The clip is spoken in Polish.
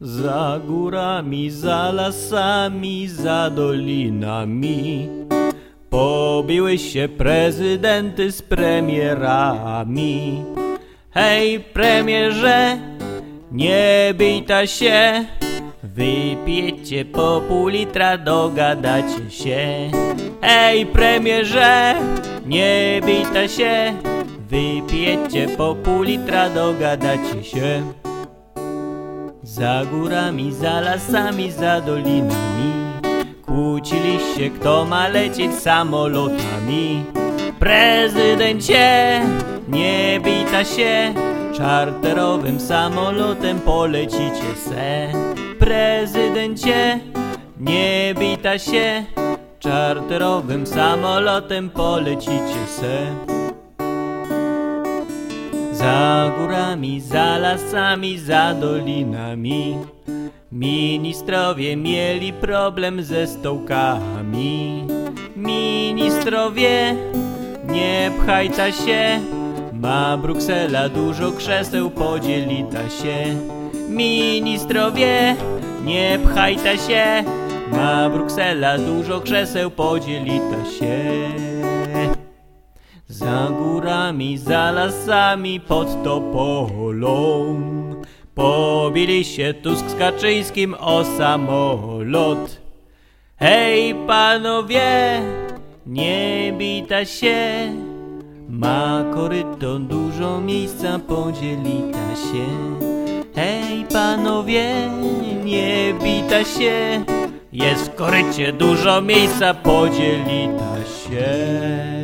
Za górami, za lasami, za dolinami Pobiły się prezydenty z premierami. Hej premierze, nie bita się Wypijecie po pół litra, dogadacie się. Hej premierze, nie bita się Wypijecie po pół litra, dogadacie się za górami, za lasami, za dolinami. Kłócili się, kto ma lecieć samolotami. Prezydencie, nie bita się. Czarterowym samolotem polecicie se. Prezydencie, nie bita się. Czarterowym samolotem polecicie se górami, za lasami, za dolinami. Ministrowie mieli problem ze stołkami. Ministrowie, nie pchajta się. Ma Bruksela dużo krzeseł, podzielita się. Ministrowie, nie pchajta się. Ma Bruksela dużo krzeseł, podzielita się za górami, za lasami, pod Topolą. Pobili się Tusk z Kaczyńskim o samolot. Hej panowie, nie bita się. Ma koryto dużo miejsca, podzielita się. Hej panowie, nie bita się. Jest w korycie dużo miejsca, podzielita się